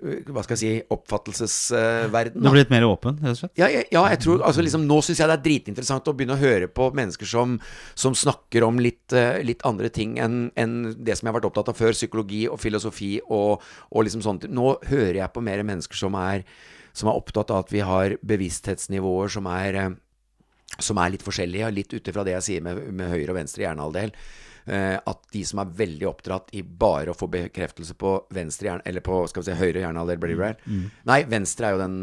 Hva skal jeg si oppfattelsesverden. Du er blitt mer åpen, rett og slett? Ja, ja, jeg tror altså liksom, Nå syns jeg det er dritinteressant å begynne å høre på mennesker som, som snakker om litt, litt andre ting enn en det som jeg har vært opptatt av før. Psykologi og filosofi og, og liksom sånt. Nå hører jeg på mer mennesker som er, som er opptatt av at vi har bevissthetsnivåer som er som er litt forskjellige, litt ut ifra det jeg sier med, med høyre og venstre hjernehalvdel. Eh, at de som er veldig oppdratt i bare å få bekreftelse på venstre hjerne Eller på skal vi si, høyre hjernehalvdel, blir det vel? Nei, venstre er jo den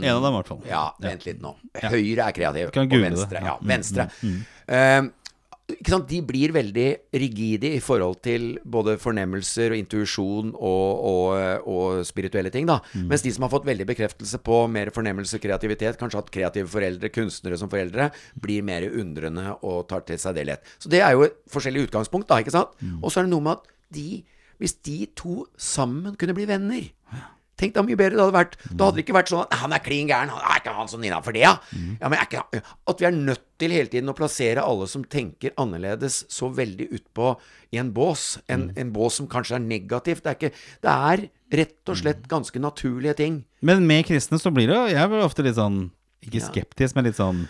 En av dem, i hvert fall. Ja, vent litt nå. Høyre er kreativ, og venstre det. Ja, Ja. venstre. Mm, mm, sant? De blir veldig rigide i forhold til både fornemmelser og intuisjon og, og, og spirituelle ting. da Mens de som har fått veldig bekreftelse på mer fornemmelse og kreativitet, kanskje hatt kreative foreldre, kunstnere som foreldre, blir mer undrende og tar til seg det lett. Så det er jo et forskjellig utgangspunkt, da, ikke sant? Og så er det noe med at de, hvis de to sammen kunne bli venner Tenk deg mye bedre det hadde vært. Da hadde det ikke vært sånn at han er klin gæren. Han er ikke han som innafor det, ja? ja men er ikke, at vi er nødt til hele tiden å plassere alle som tenker annerledes, så veldig utpå i en bås. En, en bås som kanskje er negativ. Det er, ikke, det er rett og slett ganske naturlige ting. Men med kristne så blir det jo Jeg blir ofte litt sånn Ikke Ja. skeptisk, men litt sånn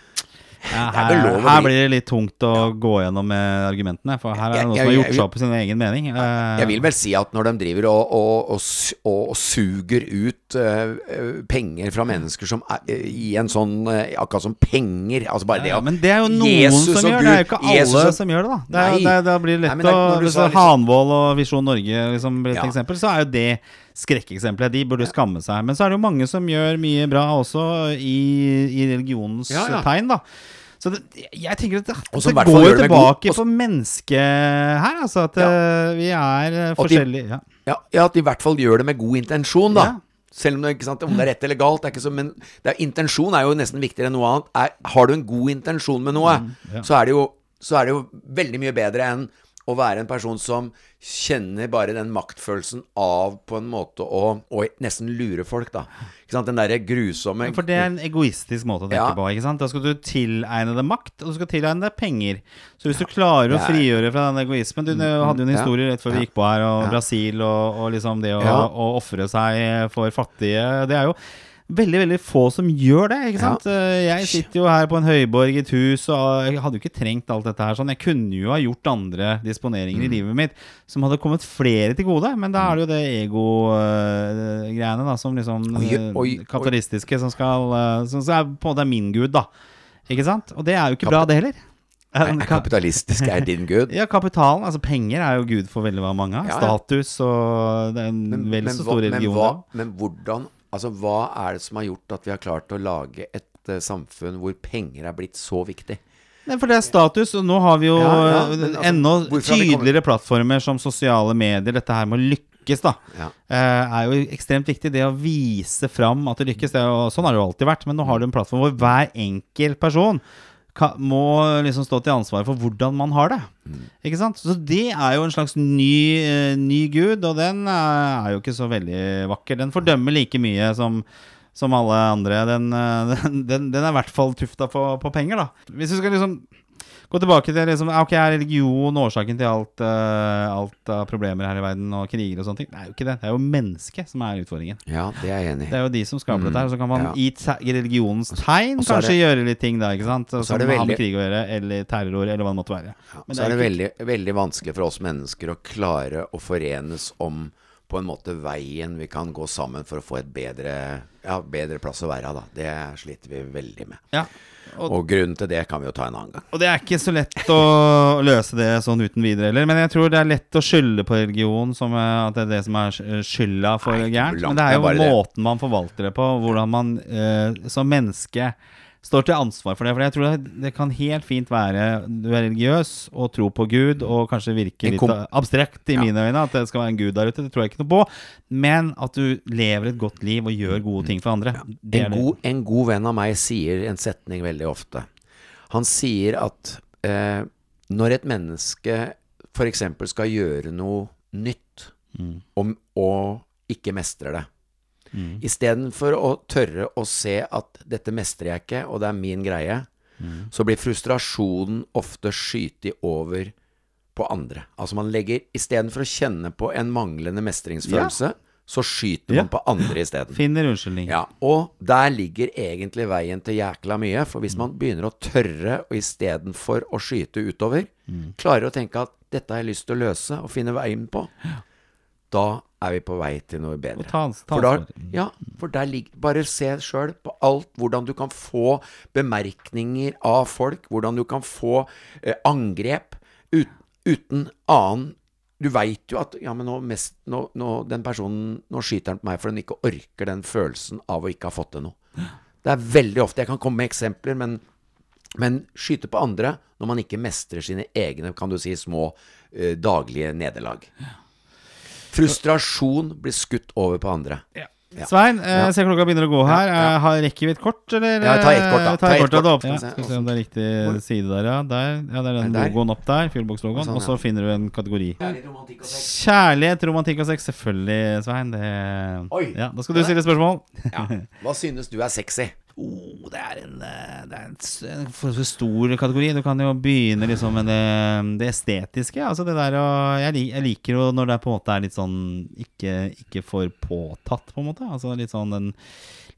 Ja, er her, her blir det litt tungt å gå gjennom med argumentene, for her er det noen som har gjort seg opp sin egen mening. Jeg vil vel si at når de driver og, og, og, og, suger ut eh, penger fra mennesker som er eh, i en sånn uh, Akkurat som penger. Altså bare det ja, men det er jo noen Jesus som gjør det. Det er jo ikke alle Jesus som gjør det, da. Det er, Nei. det blir det Nei, lett er- å Hvis liksom- Hanvold og Visjon Norge liksom, blir et Ja. eksempel, så er jo det skrekkeksempelet. De burde skamme seg. Men så er det jo mange som gjør mye bra også i, i religionens Ja, ja. tegn, da. Så det, jeg tenker at det, Også, det går jo tilbake på mennesket her. Altså at ja. vi er forskjellige. At de- forskjellige. Ja. Ja, at de i hvert fall gjør det med god intensjon, da. Selv om det, sant, om det er rett eller galt. Det er så, men det er, intensjon er jo nesten viktigere enn noe annet. Er, har du en god intensjon med noe, Mm, så, er det jo, så er det jo veldig mye bedre enn å være en person som kjenner bare den maktfølelsen av på en måte å, å nesten lure folk, da. Den derre grusomme For det er en egoistisk måte å tenke Ja. på. ikke sant? Da skal du tilegne deg makt, og du skal tilegne deg penger. Så hvis du klarer å frigjøre fra den egoismen Du hadde jo en historie rett før vi gikk på her, og. Brasil og, og liksom det å, Ja. å ofre seg for fattige. Det er jo veldig veldig få som gjør det. ikke sant? Ja. Jeg sitter jo her på en høyborg i et hus, og jeg hadde jo ikke trengt alt dette her. sånn. Jeg kunne jo ha gjort andre disponeringer i Mm. livet mitt som hadde kommet flere til gode, men da er det jo det ego-greiene da, som liksom Oi, eh, oi, oi. kapitalistiske som skal eh, Som er på en måte min gud, da. Ikke sant? Og det er jo ikke bra, det heller. Er, Eh, er ka- kapitalistisk er din gud? ja, kapitalen, altså penger, er jo gud for veldig mange. Ja, ja. Status og det er en vel så stor men, religion. hva, men hvordan Altså, hva er det som har gjort at vi har klart å lage et uh, samfunn hvor penger er blitt så viktig? Nei, for det er status, og nå har vi jo Ja, ja, eh, men altså, enda tydeligere plattformer som sosiale medier. Dette her med å lykkes, da. Ja. uh, er jo ekstremt viktig. Det å vise fram at det lykkes. Det er jo, sånn har det jo alltid vært. Men nå har du en plattform hvor hver enkelt person må liksom stå til ansvar for hvordan man har det. Ikke sant? Så det er jo en slags ny, uh, ny gud, og den er, er jo ikke så veldig vakker. Den fordømmer like mye som som alle andre. Den, eh, den, den, den er i hvert fall tufta på, på penger, da. Hvis vi skal liksom gå tilbake til liksom, ok, Er religion årsaken til alt, uh, alt av problemer her i verden og kriger og sånne ting? Det er jo ikke det. Det er jo mennesket som er utfordringen. Ja, det er jeg enig i. Det er jo de som skaper dette her. Så kan man Ja. i, i religionens tegn også, er kanskje det- gjøre litt ting da, ikke sant? er Som det har med krig å gjøre, eller terror, eller hva det måtte være. Ja, Men så er det veldig, veldig vanskelig for oss mennesker å klare å forenes om på en måte veien vi kan gå sammen for å få et bedre, ja, bedre plass å være. Da. Det sliter vi veldig med. Ja. Og, Og grunnen til det kan vi jo ta en annen gang. og det er ikke så lett å løse det sånn uten videre heller. Men jeg tror det er lett å skylde på religion som eh, at det er det som er sk- skylda for gærent. Men det er jo måten det. man forvalter det på, hvordan man eh, som menneske står til ansvar for det. For jeg tror det, det kan helt fint være du er religiøs og tror på Gud, og kanskje virker litt abstrakt i Ja. mine øyne at det skal være en gud der ute. Det tror jeg ikke noe på. Men at du lever et godt liv og gjør gode ting for andre. Det er En god, en god venn av meg sier en setning veldig ofte. Han sier at eh, når et menneske f.eks. skal gjøre noe nytt, Mm. og, og ikke mestrer det Mm. Istedenfor å tørre å se at dette mestrer jeg ikke, og det er min greie, Mm. så blir frustrasjonen ofte skytig over på andre. Altså man legger Istedenfor å kjenne på en manglende mestringsfølelse, så skyter Ja. man på andre isteden. Finner unnskyldning. Ja, og der ligger egentlig veien til jækla mye. For hvis man begynner å tørre, og istedenfor å skyte utover, klarer å tenke at dette har jeg lyst til å løse, og finne veien på, da er vi på vei til noe bedre. Og ta ta for, der, ja, for der ligger Bare se sjøl på alt. Hvordan du kan få bemerkninger av folk. Hvordan du kan få eh, angrep ut, uten annen Du veit jo at Ja, men nå, mest, nå, nå Den personen Nå skyter han på meg fordi han ikke orker den følelsen av å ikke ha fått til noe. Det er veldig ofte Jeg kan komme med eksempler, men men skyte på andre når man ikke mestrer sine egne, kan du si, små eh, daglige nederlag. Frustrasjon blir skutt over på andre. Ja. Svein, eh, Ja. jeg ser klokka begynner å gå her. Ja, ja. Eh, Rekker vi et kort, eller? Ja, ta ett kort, da. Eh, Ta et kort, da. kort. Ja, Skal vi se. om det er riktig side der, ja. Der. Ja, det er den Er der? logoen opp der. Fuelbox-logoen. Sånn, Og så finner du en kategori. Kjærlighet, romantikk og sex. Kjærlighet, romantikk og sex. Selvfølgelig, Svein. Det... Oi. Ja, da skal du stille spørsmål. Ja. Hva synes du er sexy? Oh, det er en, eh, en, en forholdsvis stor kategori. Du kan jo begynne liksom med det, det estetiske. Altså det der jeg, lik- jeg liker jo når det på en måte er litt sånn ikke, ikke for påtatt, på en måte. Altså litt sånn den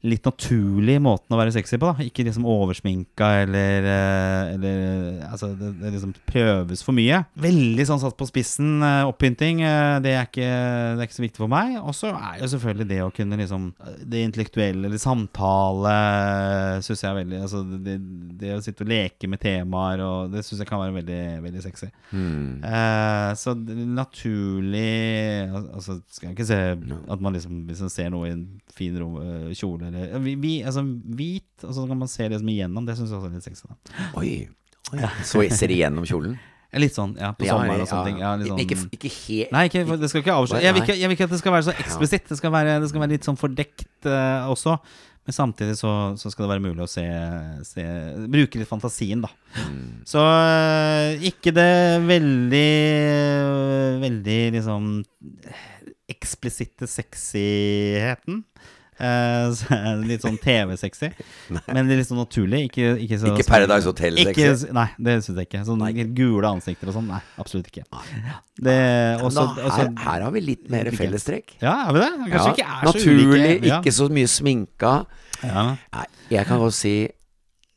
litt naturlig måten å være sexy på. da Ikke liksom oversminka eller, eh, eller Altså, det, det liksom prøves for mye. Veldig sånn satt på spissen, oppynting. eh, det, er ikke, det er ikke så viktig for meg. Og så er jo selvfølgelig det å kunne liksom Det intellektuelle, eller samtale, syns jeg er veldig Altså, det, det å sitte og leke med temaer, og det syns jeg kan være veldig, veldig sexy. Hmm. Uh, så naturlig Altså skal jeg ikke se at man liksom Hvis man ser noe i en fin ro, eh, kjole eller vi, vi, altså, hvit, og så kan man se liksom igjennom. Det syns jeg også er litt sexy. Da. Oi. Oi. Så ser igjennom gjennom kjolen? Litt sånn, ja, på sommer og sånne ting. Ja, sånn, Ikke, ikke helt Nei, ikke, det skal ikke avsløre. Jeg jeg vil ikke at det skal være så eksplisitt. Det det skal være litt sånn fordekt uh, også. Men samtidig så, så skal det være mulig å se, se Bruke litt fantasien, da. Så eh, ikke det veldig Veldig liksom eksplisitte sexyheten. Det litt sånn TV-sexy. Men litt sånn naturlig. Ikke, ikke, så Ikke Paradise Hotel-sexy? Nei, det syns jeg ikke. Sånn nei. gule ansikter og sånn. Nei, absolutt ikke. Det, også, da, her, her har vi litt mer fellestrekk. ja, er vi det? Kanskje Ja, ikke er så naturlig. Ja. ikke så mye sminka. Ja, Nei, jeg kan godt si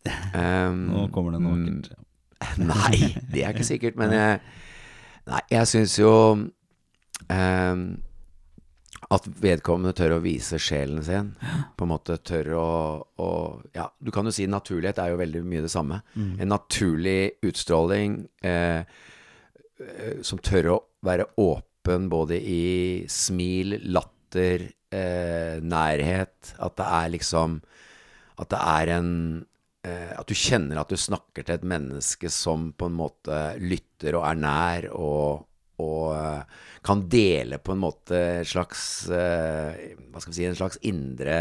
um, nå kommer det noe mm, vakkert. Nei, det er ikke sikkert, men jeg Nei, jeg syns jo ehm, at vedkommende tør å vise sjelen sin. På en måte tør å, å Ja, du kan jo si naturlighet er jo veldig mye det samme. En naturlig utstråling eh, eh, som tør å være åpen både i smil, latter, eh, nærhet. At det er liksom At det er en eh, At du kjenner at du snakker til et menneske som på en måte lytter og er nær, og, og eh, kan dele på en måte et slags eh, Hva skal vi si En slags indre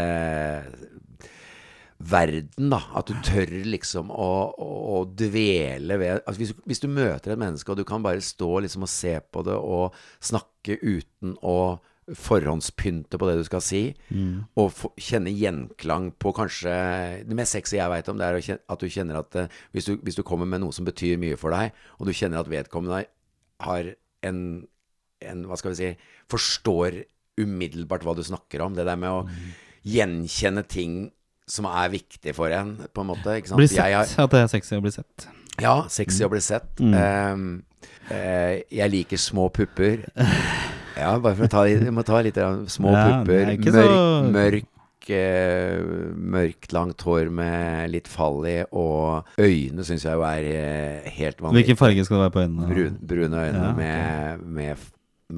verden, da. At du tør liksom å, å, å dvele ved altså hvis, hvis du møter et menneske, og du kan bare stå liksom og se på det og snakke uten å forhåndspynte på det du skal si, og få, kjenne gjenklang på kanskje Det mest sexy jeg veit om, det er kjenne, at du kjenner at eh, hvis, du, hvis du kommer med noe som betyr mye for deg, og du kjenner at vedkommende har en, en Hva skal vi si Forstår umiddelbart hva du snakker om. Det der med å gjenkjenne ting som er viktig for en, på en måte. Ikke sant? Bli Jeg har- sett. At det er sexy å bli sett. ja, sexy å bli sett. Um, uh, jeg liker små pupper. Ja, bare for å ta må ta litt små Ja, pupper. er Mørk, så- mørk mørkt, langt hår med litt fall i, og øyne syns jeg jo er eh, helt vanvittig. Hvilken farge skal det være på øynene? Brun, brune øyne Ja, okay. med, med,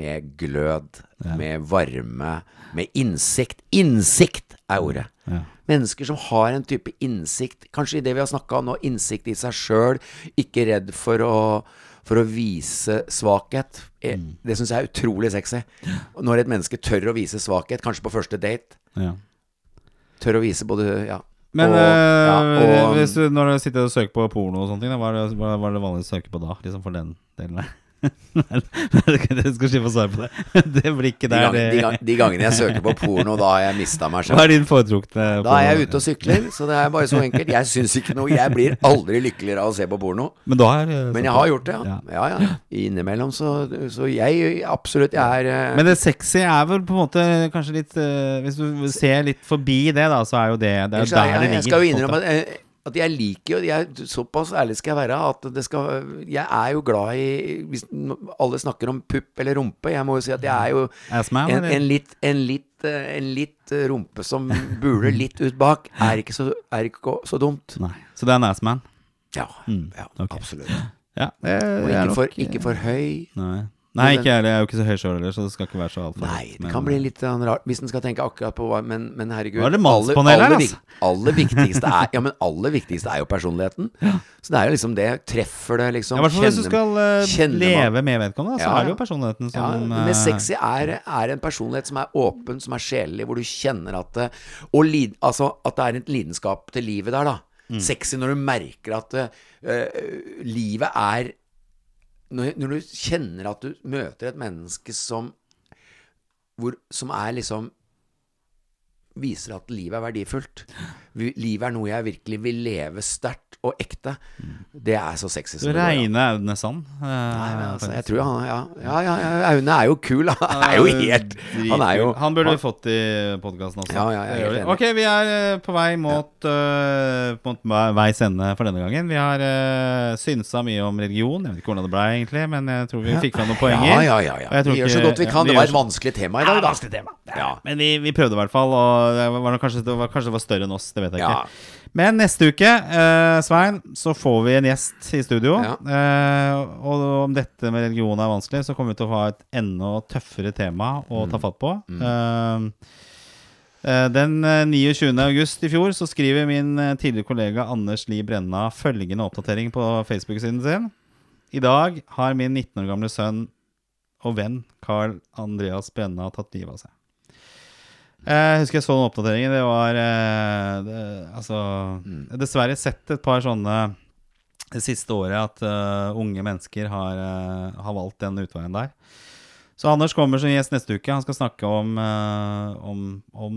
med glød, Ja. med varme, med innsikt. Innsikt er ordet. Ja. Mennesker som har en type innsikt, kanskje i det vi har snakka om nå, innsikt i seg sjøl, ikke redd for å, for å vise svakhet. Eh, Mm. Det syns jeg er utrolig sexy. Når et menneske tør å vise svakhet, kanskje på første date, Ja. Tør å vise både Ja. Men og, øh, ja, og, hvis du, når du sitter og søker på porno og sånne ting, hva er det, hva hva er det vanlig å søke på da? Liksom for den delen der? Dere skal slippe å svare på det. Det blir de, der de, gang, de gangene jeg søker på porno, da har jeg mista meg Hva selv. er din foretrukne Da er jeg ute og sykler, så det er bare så enkelt. Jeg syns ikke noe Jeg blir aldri lykkeligere av å se på porno. Men er Men jeg har gjort det, ja. Ja, ja. Innimellom, så, så jeg absolutt Jeg er eh, Men det sexy er vel på en måte kanskje litt eh, Hvis du ser litt forbi det, da, så er jo det Det er jo er der det ligger. jeg skal jo innrømme at, eh, at jeg liker jo jeg, Såpass ærlig skal jeg være at det skal Jeg er jo glad i Hvis alle snakker om pupp eller rumpe, jeg må jo si at jeg er jo en, en litt, en litt, eh, en litt eh, rumpe som buler litt ut bak, er ikke så, er ikke så dumt. Nei. Så det er en assman? Ja, Mm, ja okay. absolutt. Ja. Det Og ikke nok, for, ikke for høy. Nei. Nei, ikke jeg heller. Jeg er jo ikke så høy sjøl heller, så det skal ikke være så altfor Nei, det men- kan bli litt sånn rart hvis en skal tenke akkurat på hva Men, men herregud Nå er det mannspanelet her, altså. aller viktigste er Ja, men aller viktigste er jo personligheten. Så det er jo liksom det. Treffer det, liksom. Ja, I hvert fall hvis du skal uh, leve med vedkommende, så Ja, er det jo personligheten personligheten ja, men eh, sexy er, er en personlighet som er åpen, som er sjelelig, hvor du kjenner at det, Og lid, altså, at det er en lidenskap til livet der, da. Mm. Sexy når du merker at uh, livet er når, når du kjenner at du møter et menneske som hvor, Som er liksom Viser at livet er verdifullt. Livet er noe jeg virkelig vil leve sterkt og ekte, det er så sexy som det går. Reine Aune Sand. eh, Nei, men altså, jeg tror han ja, ja, ja, ja, Aune er jo kul. Han er jo helt Han er jo Han burde vi fått i podkasten også. Ja, ja, jeg er helt enig. Ok, vi er eh, på vei mot, uh, mot veis ende for denne gangen. Vi har uh, synsa mye om religion. Jeg vet ikke hvordan det ble, egentlig, men jeg tror vi fikk fram noen poenger. Ja, ja, ja. ja. Vi gjør så godt vi kan. vi Det var et vanskelig tema i dag, da. tema. Ja. Men vi, vi prøvde i hvert fall, og det var kanskje, det var, kanskje det var større enn oss. Det vet jeg Ja. ikke. Men neste uke, eh, Svein, så får vi en gjest i studio. Ja. Eh, og om dette med religion er vanskelig, så kommer vi til å ha et enda tøffere tema å Mm. ta fatt på. Mm. eh, den eh, 29. august i fjor så skriver min eh, tidligere kollega Anders Li Brenna følgende oppdatering på Facebook-siden sin. I dag har min 19 år gamle sønn og venn Carl Andreas Brenna tatt livet av seg. Eh, Jeg husker jeg så den oppdateringen. Det var eh, det, Altså Mm. Dessverre sett et par sånne det siste året at uh, unge mennesker har, uh, har valgt den utveien der. Så Anders kommer som gjest neste uke. Han skal snakke om, uh, om, om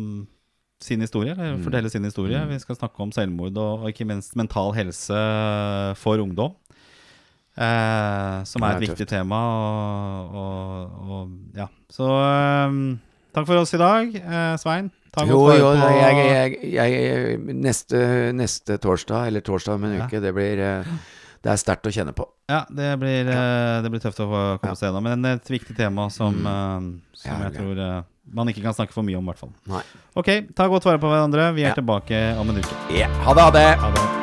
sin historie, eller Mm. fortelle sin historie. Vi skal snakke om selvmord og, og ikke minst mental helse for ungdom. Eh, som er er et viktig tema. Og, og, og ja. Så eh, takk for oss i dag, eh, Svein. Jo, jo, på- jeg, jeg, jeg, neste, neste torsdag, eller torsdag om en Ja. uke, det blir eh, Det er sterkt å kjenne på. Ja, det blir, eh, det blir tøft å få komme seg gjennom. Men et viktig tema som, Mm. eh, som Ja, jeg tror man ikke kan snakke for mye om, i hvert fall. Nei. Ok, ta godt vare på hverandre. Vi er Ja. tilbake om en uke. Ja, ha det, ha det! Ha det.